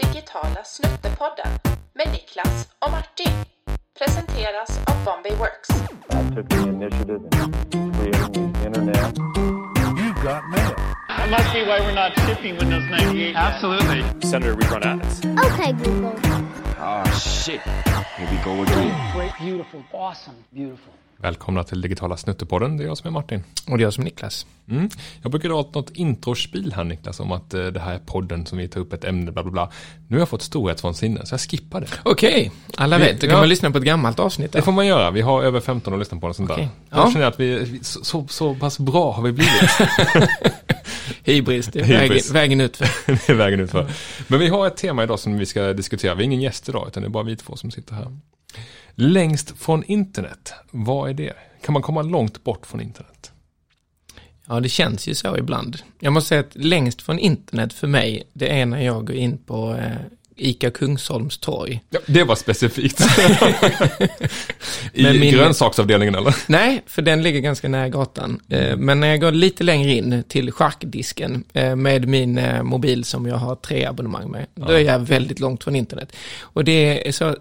Digitala snuttepodden med Niklas och Martin. Presenteras av Bombay Works. I took the initiative in creating the internet. You got mail. That must be why we're not shipping Windows 98. Absolutely. Senator rerun ads. Okay, Google. Oh shit. Here we go again. Great, beautiful, awesome, beautiful. Välkomna till Digitala Snuttepodden, det är jag som är Martin. Och det är jag som är Niklas. Mm. Jag brukar ha något introspel här Niklas om att eh, det här är podden som vi tar upp ett ämne, bla bla bla. Nu har jag fått storhetsvansinne, så jag skippar det. Okej, alla Vi- vet. Då kan ja. man lyssna på ett gammalt avsnitt. Det Där. får man göra, vi har över 15 att lyssna på och sånt Okej. där. Ja. Jag känner att vi, så, så, så pass bra har vi blivit. Hybris, det är vägen, vägen ut. För. det är vägen ut för. Men vi har ett tema idag som vi ska diskutera. Vi är ingen gäst idag, utan det är bara vi två som sitter här. Längst från internet, vad är det? Kan man komma långt bort från internet? Ja, det känns ju så ibland. Jag måste säga att längst från internet för mig, det är när jag går in på eh, ICA Kungsholms torg. Ja, det var specifikt. I min- grönsaksavdelningen eller? Nej, för den ligger ganska nära gatan. Eh, men när jag går lite längre in till charkdisken eh, med min mobil som jag har tre abonnemang med, då är jag väldigt långt från internet. Och det är så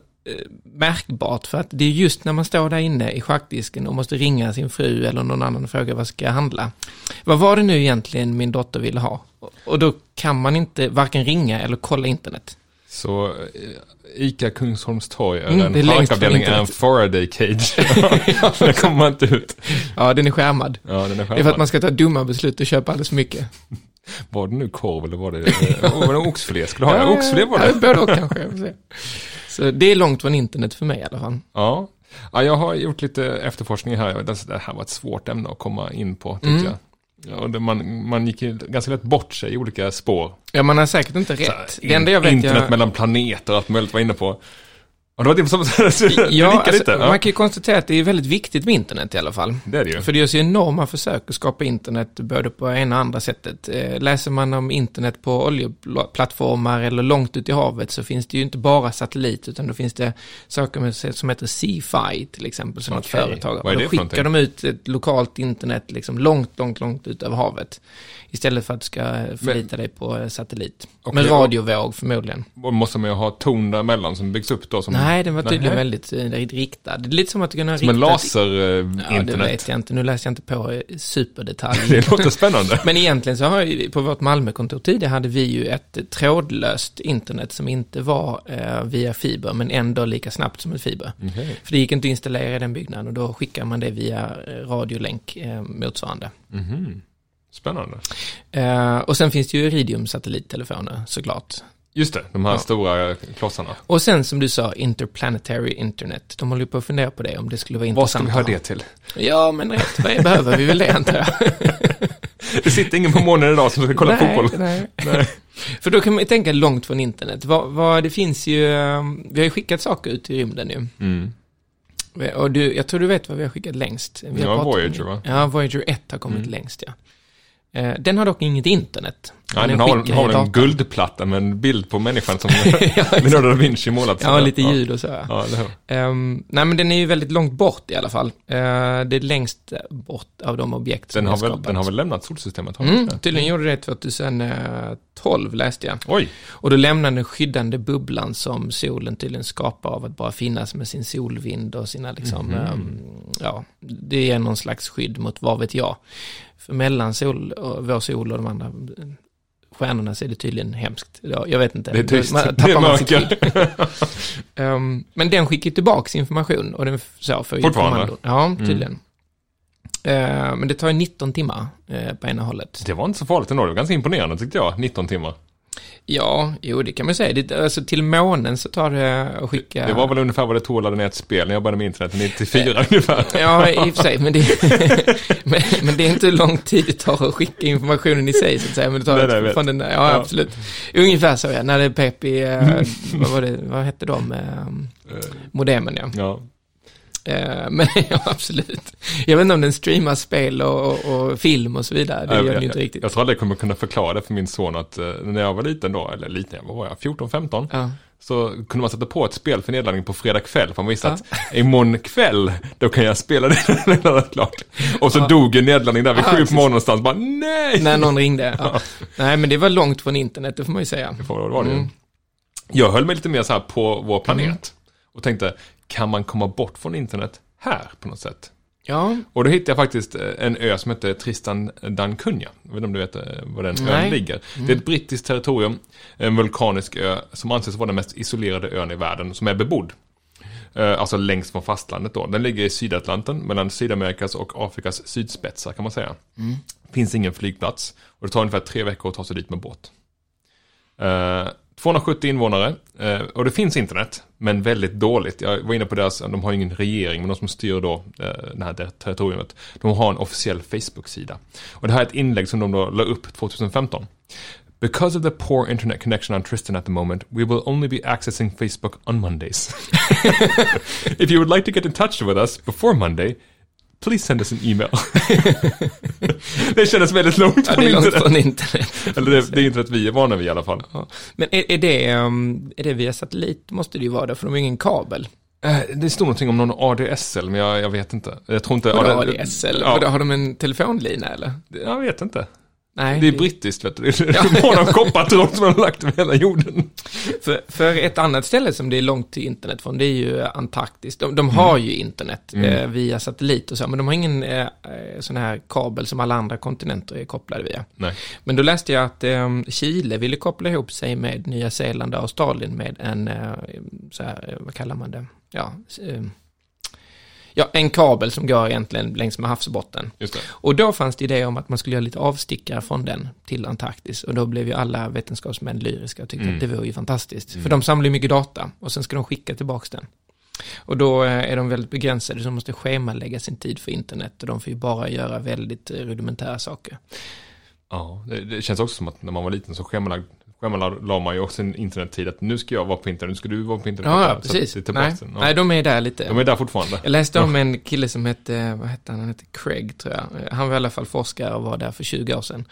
märkbart för att det är just när man står där inne i schackdisken och måste ringa sin fru eller någon annan och fråga vad ska jag handla. Vad var det nu egentligen min dotter ville ha? Och- då kan man inte varken ringa eller kolla internet. Så eh, ICA Kungsholms torg är Mm, en är en. Faraday cage. Där kommer man inte ut. Ja, den är skärmad. Ja, den är Det är för skärmad. att man ska ta dumma beslut och köpa alldeles för mycket. Var det nu korv eller var det, var det oxfilé? Skulle du ha? Ja, oxfilé var Ja, det. både och kanske. Så det är långt från internet för mig i alla fall. Ja. ja, jag har gjort lite efterforskning här. Det här var ett svårt ämne att komma in på, tyckte Mm. jag. Ja, man, man gick ju ganska lätt bort sig i olika spår. Ja, man har säkert inte Så här, rätt. Det enda jag vet Internet jag... mellan planeter och allt möjligt var inne på. Och det var det som det Ja, nickade lite. alltså, Ja, man kan ju konstatera att det är väldigt viktigt med internet i alla fall. det är det ju. För det görs ju enorma försök att skapa internet både på ena och andra sättet. Eh, Läser man om internet på oljeplattformar eller långt ut i havet så finns det ju inte bara satellit utan då finns det saker som heter Ci-Fi till exempel som ett Okej. företag. Vad är det då skickar de ut ett lokalt internet liksom långt, långt, långt ut över havet. Istället för att du ska förlita dig på satellit. Okej, Med radiovåg förmodligen. Och måste man ju ha ton däremellan som byggs upp då som, Nej, den var tydligen Nähä. väldigt eh, riktad. Det är lite som att du kan ha som en laser-internet. Ja, det vet jag inte. Nu läser jag inte på eh, superdetalj. det låter spännande. Men egentligen så har ju, på vårt Malmökontor tidigare hade vi ju ett trådlöst internet som inte var eh, via fiber, men ändå lika snabbt som en fiber. Okej. För det gick inte att installera i den byggnaden och då skickar man det via eh, radiolänk motsvarande. Mhm. Spännande. Eh, och sen finns det ju Iridium-satellittelefoner såklart. Just det, de här Ja. stora klossarna. Och sen som du sa, Interplanetary Internet. De håller ju på att fundera på det, om det skulle vara Vad ska intressant. vi ha det till? Ja, men rätt vad behöver vi väl det antar jag. Det sitter ingen på månen idag som ska kolla nej, fotboll. Nej. För då kan man ju tänka långt från internet. Vad, vad, det finns ju, um, vi har ju skickat saker ut i rymden ju. Mm. Och du, jag tror du vet vad vi har skickat längst. Vi Ja, Voyager, va? Ja, Voyager 1 har kommit Mm. längst ja. Eh, Den har dock inget internet. Ja, den har, har en guldplatta med en bild på människan som Ja, Leonardo da Vinci målat. Ja, lite ljud och så. Ja. Ja. Ehm, nej, men den är ju väldigt långt bort i alla fall. Eh, det är längst bort av de objekt som Den har, väl, skapat. den har väl lämnat solsystemet? Mm, tydligen gjorde det 2012 läste jag. Oj, Och då lämnar den skyddande bubblan som solen tydligen skapar av att bara finnas med sin solvind och sina liksom, Mhm. ehm, ja, det är någon slags skydd mot vad vet jag. För mellan sol, och, vår sol och de andra stjärnorna så är det tydligen hemskt. Ja, jag vet inte. det är tyst. Man, Det är mörker. Ehm, men den skickar tillbaks information och den så för Fortfarande? Ja, tydligen. Eh, men det tar ju 19 timmar eh, på ena hållet. Det var inte så farligt ändå. Det var ganska imponerande tyckte jag. 19 timmar. Ja, jo det kan man säga. Det, alltså till månen så tar det att skicka... Det var väl ungefär vad det tog att ladda ner ett spel när jag började med internet. 94 ungefär. Ja, i och för sig, men det, men, men det är inte hur lång tid det tar att skicka informationen i sig, så att säga. Men det tar vet. från den, ja, Ja. absolut. Ungefär så, ja. När det pep i, eh, vad var det, vad hette de, eh, modemen, ja. Ja. Eh, men ja, absolut. Jag vet inte om den streamar spel och, och, film och så vidare. Det jag, gör den inte riktigt. jag tror aldrig jag kommer kunna förklara det för min son att eh, när jag var liten då, eller liten, vad var jag, 14-15? Ja. Så kunde man sätta på ett spel för nedladdning på fredag kväll. För man visste Ja. att imorgon kväll, då kan jag spela det när det är klart. Och så dog en nedladdning där vid Ja, sju på morgonen någonstans. Bara nej! När någon ringde. Ja. Nej, men det var långt från internet, det får man ju säga. Det var det. Mm. Jag höll mig lite mer så här på vår planet. Mm. Och tänkte, kan man komma bort från internet här på något sätt? Ja, Och då hittade jag faktiskt eh, en ö som heter Tristan da Cunha. Jag vet inte om du vet eh, var den Nej. ön ligger. Det är ett brittiskt territorium, en vulkanisk ö som anses vara den mest isolerade ön i världen som är bebodd. Eh, Alltså längst från fastlandet då. Den ligger i Sydatlanten mellan Sydamerikas och Afrikas sydspetsar kan man säga. Finns ingen flygplats och det tar ungefär tre veckor att ta sig dit med båt. 270 invånare eh, och det finns internet, men väldigt dåligt. Jag var inne på deras, de har ingen regering, men de som styr då eh, det här territoriet, de har en officiell Facebook-sida. Och det här är ett inlägg som de då la upp 2015. Because of the poor internet connection on Tristan at the moment, we will only be accessing Facebook on Mondays. If you would like to get in touch with us before Monday, please send us an email. det kändes väldigt långt ja från det är långt internet. från internet. Eller det, det är internet vi är vana vid i alla fall. Ja. Men är, är, det, um, är det via satellit måste det ju vara det, för de har ingen kabel. Eh, Det stod någonting om någon ADSL, men jag, jag vet inte. Jag tror inte... Vadå AD- ADSL? Ja, har de en telefonlina eller? jag vet inte. Nej. Det är brittiskt, vet du. De har någon koppartråd som de har lagt över hela jorden. För, för ett annat ställe som det är långt till internet från, det är ju Antarktis. De, de har ju internet eh, via satellit och så, men de har ingen eh, eh, sån här kabel som alla andra kontinenter är kopplade via. Nej. Men då läste jag att eh, Chile ville koppla ihop sig med Nya Zeeland och Australien med en, eh, så här, eh, vad kallar man det? Ja, ja, en kabel som går egentligen längs med havsbotten. Och då fanns det idé om att man skulle göra lite avstickare från den till Antarktis. Och då blev ju alla vetenskapsmän lyriska och tyckte Mm. att det var ju fantastiskt. För de samlar ju mycket data och sen ska de skicka tillbaka den. Och då eh, är de väldigt begränsade, så de måste schemalägga sin tid för internet och de får ju bara göra väldigt rudimentära saker. Ja, det, det känns också som att när man var liten så schemalade schemalade man ju också sin internettid att nu ska jag vara på internet, nu ska du vara på internet. Ja, ja precis. Nej. Ja. nej, de är där lite. De är där fortfarande. Jag läste om en kille som hette, vad hette han, han hette Craig tror jag. Han var i alla fall forskare och var där för 20 år sedan.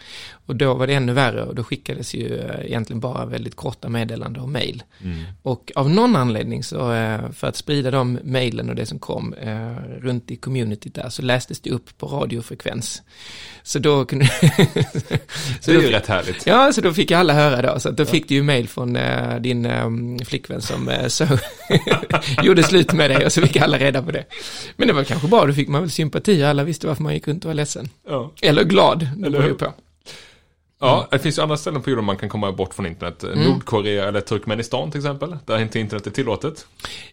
Och då var det ännu värre och då skickades ju eh, egentligen bara väldigt korta meddelanden och mail. Mm. Och av någon anledning så, eh, för att sprida de mailen och det som kom eh, runt i communityt där, så lästes det upp på radiofrekvens. Så då kunde... så Det är ju rätt härligt. Ja, så då fick alla höra då. Så att då fick du ju mail från eh, din eh, flickvän som eh, så gjorde slut med dig och så fick alla reda på det. Men det var kanske bra, då fick man väl sympati alla visste varför man gick runt och var ledsen. Ja. Eller glad, det beror ju på. Ja, det finns ju andra ställen på jorden man kan komma bort från internet. Mm. Nordkorea eller Turkmenistan till exempel, där inte internet är tillåtet.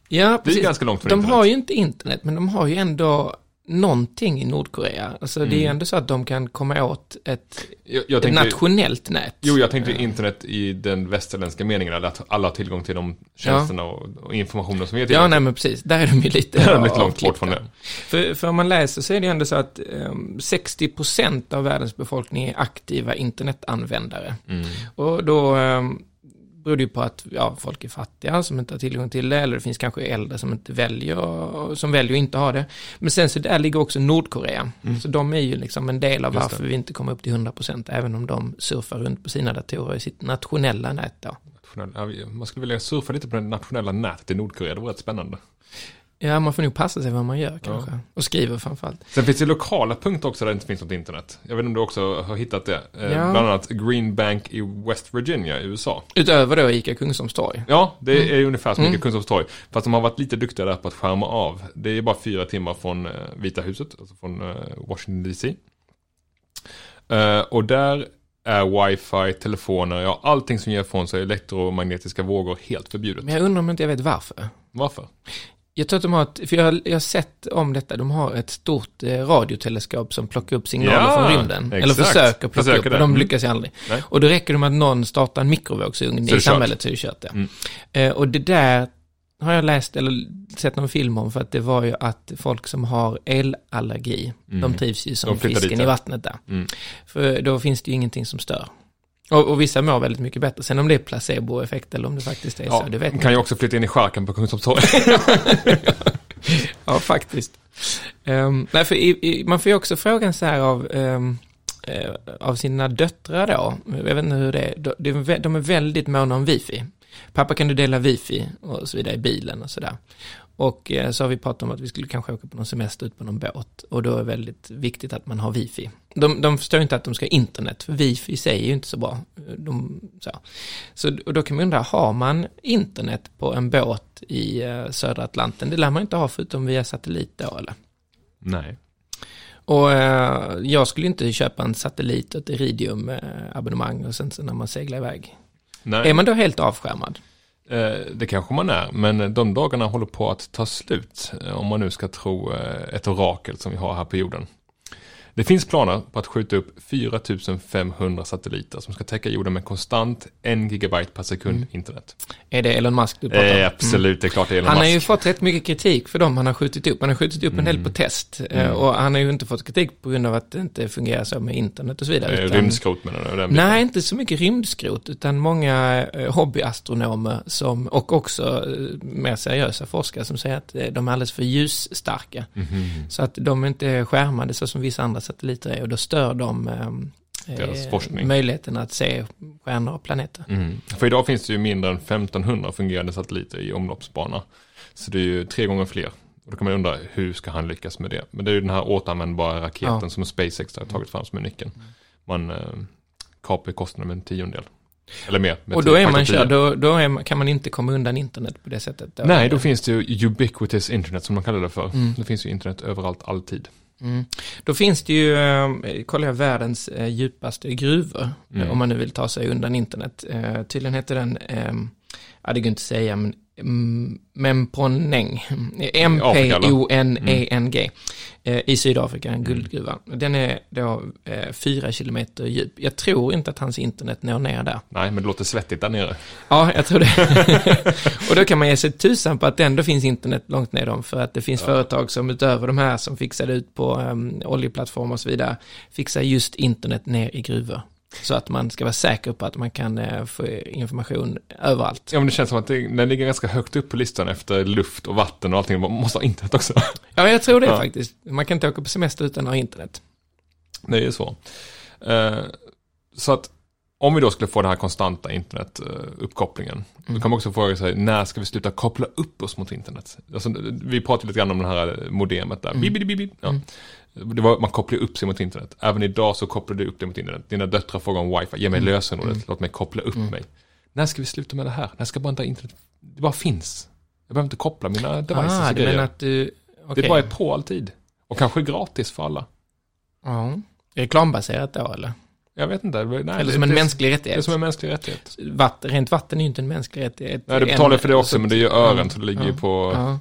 Ja, Det är precis. ganska långt från De internet. har ju inte internet, men de har ju ändå någonting i Nordkorea. Alltså det är Mm. ju ändå så att de kan komma åt ett, Jag, jag ett tänkte, nationellt nät. jo, jag tänkte internet i den västerländska meningen, att alla har tillgång till de tjänsterna och, och informationen som vi har Ja, tillgång nej till. men precis. Där är de ju lite Där är de lite långt bort från det. För, för om man läser så är det ju ändå så att um, 60% av världens befolkning är aktiva internetanvändare. Mm. Och då um, beror det ju på att ja, folk är fattiga som inte har tillgång till det, eller det finns kanske äldre som inte väljer, som väljer att inte ha det. Men sen så där ligger också Nordkorea. Så de är ju liksom en del av Mm. Just varför det. vi inte kommer upp till 100% även om de surfar runt på sina datorer i sitt nationella nät då. Man skulle vilja surfa lite på det nationella nätet i Nordkorea, det var rätt spännande. Ja, man får nog passa sig vad man gör kanske. Och skriver framförallt. Sen finns det lokala punkter också där det inte finns något internet. Jag vet inte om du också har hittat det. Eh, Ja. Bland annat Green Bank i West Virginia i USA. Utöver då ICA Kungsholms torg. Ja, det är ungefär som Mm. mycket Kungsholmstorg. Fast de har varit lite duktiga där på att skärma av. Det är bara fyra timmar från eh, Vita huset, alltså från eh, Washington DC. Och där är wifi, telefoner, ja allting som ger ifrån sig elektromagnetiska vågor helt förbjudet. Men jag undrar om inte jag vet varför. Varför? Jag tror att de har ett, för jag, jag har sett om detta, de har ett stort eh, radioteleskop som plockar upp signaler Ja, från rymden. Eller exakt. försöker plocka Försöker upp, det. och de Mm. lyckas aldrig. Nej. Och då räcker det med att någon startar en mikrovågsugn i samhället så är det kört det. Mm. Eh, och det där har jag läst eller sett någon film om för att det var ju att folk som har elallergi, de trivs ju som Mm. Fisken dit, i ja. vattnet där. Mm. För då finns det ju ingenting som stör. Och, och vissa mår väldigt mycket bättre. Sen om det är placeboeffekt eller om det faktiskt är Ja, så, det vet man kan ju också flytta in i skärken på Kungsholmstorg. Ja, faktiskt. Um, nej, för i, i, man får ju också frågan så här av, eh, av sina döttrar då. Jag vet inte hur det är. De, de är väldigt måna om wifi. Pappa kan du dela wifi och så vidare i bilen och sådär. Och eh, så har vi pratat om att vi skulle kanske åka på någon semester ut på någon båt. Och då är det väldigt viktigt att man har wifi. De, de förstår inte att de ska ha internet, för wifi i sig är ju inte så bra. De, så så och då kan man undra, har man internet på en båt i eh, södra Atlanten? Det lär man inte ha förutom via satellit då, eller? Nej. Och eh, jag skulle inte köpa en satellit och ett Iridium-abonnemang och sen så när man seglar iväg. Nej. Är man då helt avskärmad? Eh, Det kanske man är, men de dagarna håller på att ta slut. eh, Om man nu ska tro eh, ett orakel som vi har här på jorden. Det finns planer på att skjuta upp 4500 satelliter som ska täcka jorden med konstant 1 gigabyte per sekund internet. Är det Elon Musk du pratar om? Eh, absolut, det är klart det är Elon Han har Musk. ju fått rätt mycket kritik för dem han har skjutit upp. Han har skjutit upp en del på test. eh, Och han har ju inte fått kritik på grund av att det inte fungerar så med internet och så vidare. Eh, utan- Rymdskrot menar du? Nej, inte så mycket rymdskrot, utan många eh, hobbyastronomer som, och också eh, mer seriösa forskare som säger att de är alldeles för ljusstarka. Mhm. Så att de är inte skärmade så som vissa andra satelliter är och då stör de eh, eh, möjligheten att se stjärnor och planeter. Mm. För idag finns det ju mindre än 1500 fungerande satelliter i omloppsbana. Så det är ju tre gånger fler. Och då kan man undra hur ska han lyckas med det? Men det är ju den här återanvändbara raketen Ja. som SpaceX har tagit fram som är nyckeln. Man eh, kapar kostnaden med en tiondel. Eller mer. Och då är man körd, då, då är man, kan man inte komma undan internet på det sättet. Då. Nej, då finns det ju ubiquitous internet som de kallar det för. Mm. Det finns ju internet överallt, alltid. Mm. Då finns det ju, eh, kollar jag världens eh, djupaste gruvor, Mm. om man nu vill ta sig undan internet. Eh, tydligen heter den, ja det går inte att säga, men mm, Memproneng, M-P-O-N-E-N-G, eh, i Sydafrika, en guldgruva. Den är då eh, fyra kilometer djup. Jag tror inte att hans internet når ner där. Nej, men det låter svettigt där nere. Ja, jag tror det. och då kan man ge sig tusan på att det ändå finns internet långt ner dem, för att det finns företag som utöver de här som fixar ut på um, oljeplattformar och så vidare, fixar just internet ner i gruvor. Så att man ska vara säker på att man kan eh, få information överallt. Ja, men det känns som att det, den ligger ganska högt upp på listan efter luft och vatten och allting. Man måste ha internet också. Ja, jag tror det Ja. faktiskt. Man kan inte åka på semester utan att ha internet. Det är ju så. Eh, så att om vi då skulle få den här konstanta internetuppkopplingen, Mm. då kan man också fråga sig, när ska vi sluta koppla upp oss mot internet? Alltså, vi pratade lite grann om det här modemet där. Mm. Bip, bip, bip. Ja. Det var, man kopplar upp sig mot internet. Även idag så kopplar du upp dig mot internet. Dina döttrar frågar om wifi, ge mig Mm. lösenordet, låt mig koppla upp mig. När ska vi sluta med det här? När ska bara inte internet, det bara finns. Jag behöver inte koppla mina devices Ah, och grejer. att du... okej. Det bara är på alltid. Och kanske gratis för alla. Ja. Reklambaserat då, eller? Jag vet inte. Nej, Eller det- som en det- mänsklig Det är rättighet? som en mänsklig rättighet. Vatten, rent vatten är ju inte en mänsklig rättighet. Nej, du En- betalar för det också, så- men det är ju ören, Ja, så det ligger ja, ju på... Ja.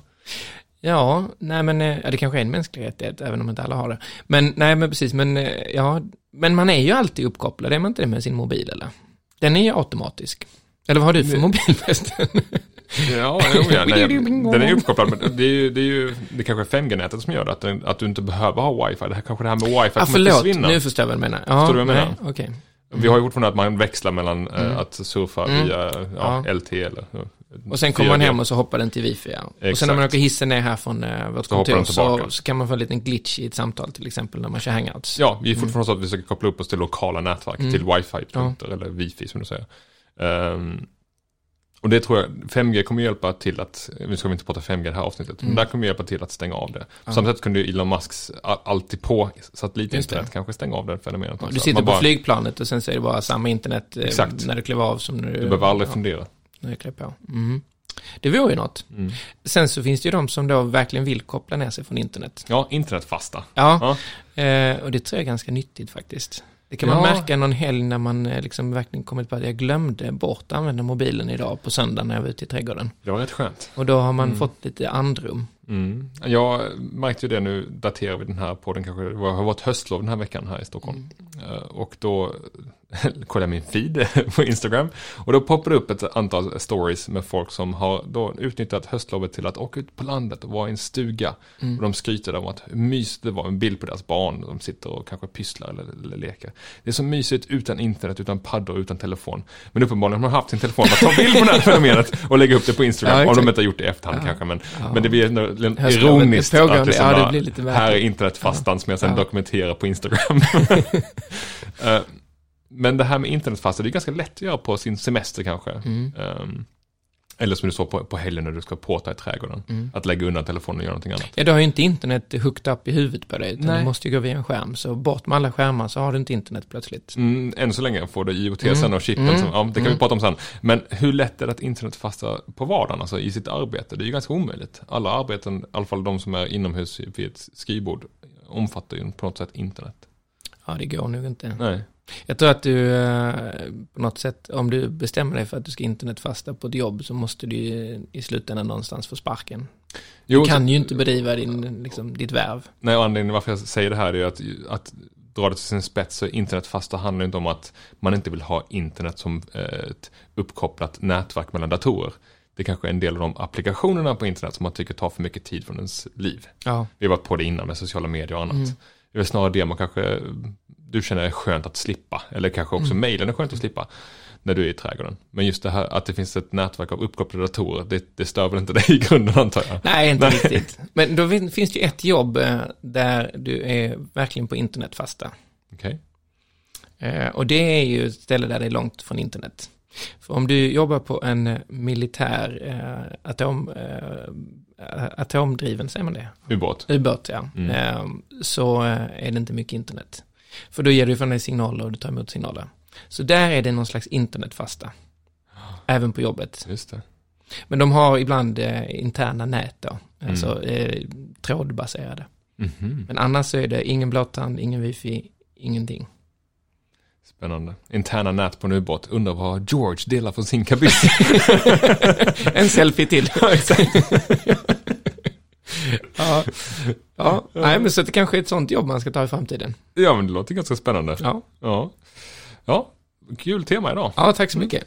Ja, nej men eh, ja, det kanske är en mänsklig rättighet, även om inte alla har det. Men nej, men precis, men eh, ja, men man är ju alltid uppkopplad, är man inte det med sin mobil eller? Den är ju automatisk. Eller vad har du för Det- mobil förresten? Ja, jo, ja nej, den är uppkopplad, men det är ju, det är ju det kanske är 5G-nätet som gör det, att, den, att du inte behöver ha wifi. Det här kanske det här med wifi kommer förlåt, försvinna. nu förstår jag vad du menar. Ja, Förstår du vad jag nej, menar? Okej. Vi har ju fortfarande att man växlar mellan eh, Mm. att surfa Mm. via ja, Ja. LT eller... ja, Och sen kommer man 4G. hem och så hoppar den till wifi, ja. Och sen när man åker hissen ner här från uh, vårt Så kontor så, så kan man få en liten glitch i ett samtal till exempel när man kör hangouts. Ja, vi är fortfarande så att vi försöker koppla upp oss till lokala nätverk, Mm. till wifi-punkter eller wifi som du säger. Ehm, och det tror jag, 5G kommer hjälpa till att, nu ska vi inte prata 5G i det här avsnittet, Mm. men där kommer hjälpa till att stänga av det. På Ja. samma sätt kunde Elon Musks alltid på satellitinternet kanske stänga av det fenomenet Ja. Du sitter på bara, flygplanet och sen så är det bara samma internet eh, Exakt. när du kliver av som när du... Du behöver aldrig ja, fundera. Kliver på. Mm. Det vore ju något. Mm. Sen så finns det ju de som då verkligen vill koppla ner sig från internet. Ja, internetfasta. Ja, eh, och det tror jag är ganska nyttigt faktiskt. Det kan man Ja. märka någon helg när man eh, liksom verkligen kommit på att jag glömde bort att använda mobilen idag på söndag när jag var ute i trädgården. Det var rätt skönt. Och då har man Mm. fått lite andrum. Mm. Jag märkte ju det nu, daterar vi den här podden kanske, det har varit höstlov den här veckan här i Stockholm. Mm. Eh, Och då kollade jag min feed på Instagram. Och då poppade det upp ett antal stories med folk som har då utnyttjat höstlovet till att åka ut på landet och vara i en stuga. Mm. Och de skryter om att hur mysigt det var, en bild på deras barn. De sitter och kanske pysslar eller, eller leker. Det är så mysigt utan internet, utan paddor, utan telefon. Men uppenbarligen har de haft sin telefon för att ta bild på det här fenomenet och lägga upp det på Instagram. Ja, om de inte har gjort det i efterhand Ja. kanske. Men, Ja. men det blir ironiskt det att liksom ja, det blir lite här är internetfastan som jag sen dokumenterar på Instagram. Eh, Men det här med internetfasta, det är ganska lätt att göra på sin semester kanske. Mm. Ehm, Eller som du sa på, på helgen när du ska påta i trädgården. Mm. Att lägga undan telefonen och göra någonting annat. Ja, du har ju inte internet hooked upp i huvudet på dig, utan Nej. du måste ju gå via en skärm. Så bort med alla skärmar så har du inte internet plötsligt. Mm, än så länge får du IoT Mm. sen och chippen, Mm. som, ja, det kan vi Mm. prata om sen. Men hur lätt är det att internet fasta på vardagen, alltså i sitt arbete? Det är ju ganska omöjligt. Alla arbeten, i alla fall de som är inomhus vid ett skrivbord, omfattar ju på något sätt internet. Ja, det går nog inte. Nej. Jag tror att du eh, på något sätt, om du bestämmer dig för att du ska internetfasta på ett jobb så måste du i slutändan någonstans få sparken. Jo, Du kan ju inte bedriva din, liksom, ditt värv. Nej, och anledningen varför jag säger det här är ju att, att dra det till sin spets så internetfasta handlar inte om att man inte vill ha internet som eh, ett uppkopplat nätverk mellan datorer. Det kanske är en del av de applikationerna på internet som man tycker tar för mycket tid från ens liv. Ja. Vi har varit på det innan med sociala medier och annat. Mm. Det är väl snarare det man kanske, du känner är skönt att slippa. Eller kanske också Mm. mejlen är skönt att slippa. När du är i trädgården. Men just det här att det finns ett nätverk av uppkopplade datorer, det, det stör väl inte dig i grunden antar jag? Nej, inte Nej. riktigt. Men då fin- finns det ju ett jobb eh, där du är verkligen på internetfasta. Okej. Eh, Och det är ju ett ställe där det är långt från internet. För om du jobbar på en militär eh, atom, eh, atomdriven, säger man det? Ubåt. Ubåt, ja. Mm. Eh, så eh, är det inte mycket internet. För då ger du från dig signaler och du tar emot signaler. Så där är det någon slags internetfasta. Även på jobbet. Just det. Men de har ibland eh, interna nät då. Mm. Alltså eh, trådbaserade. Mhm. Men annars så är det ingen blåtand, ingen wifi, ingenting. Spännande. Interna nät på en ubåt. Undrar vad George delar från sin kabin. en selfie till. ja, ja. Nej, men så det kanske är ett sånt jobb man ska ta i framtiden. ja, men det låter ganska spännande. Ja, Ja. Ja, kul tema idag. ja tack så mycket.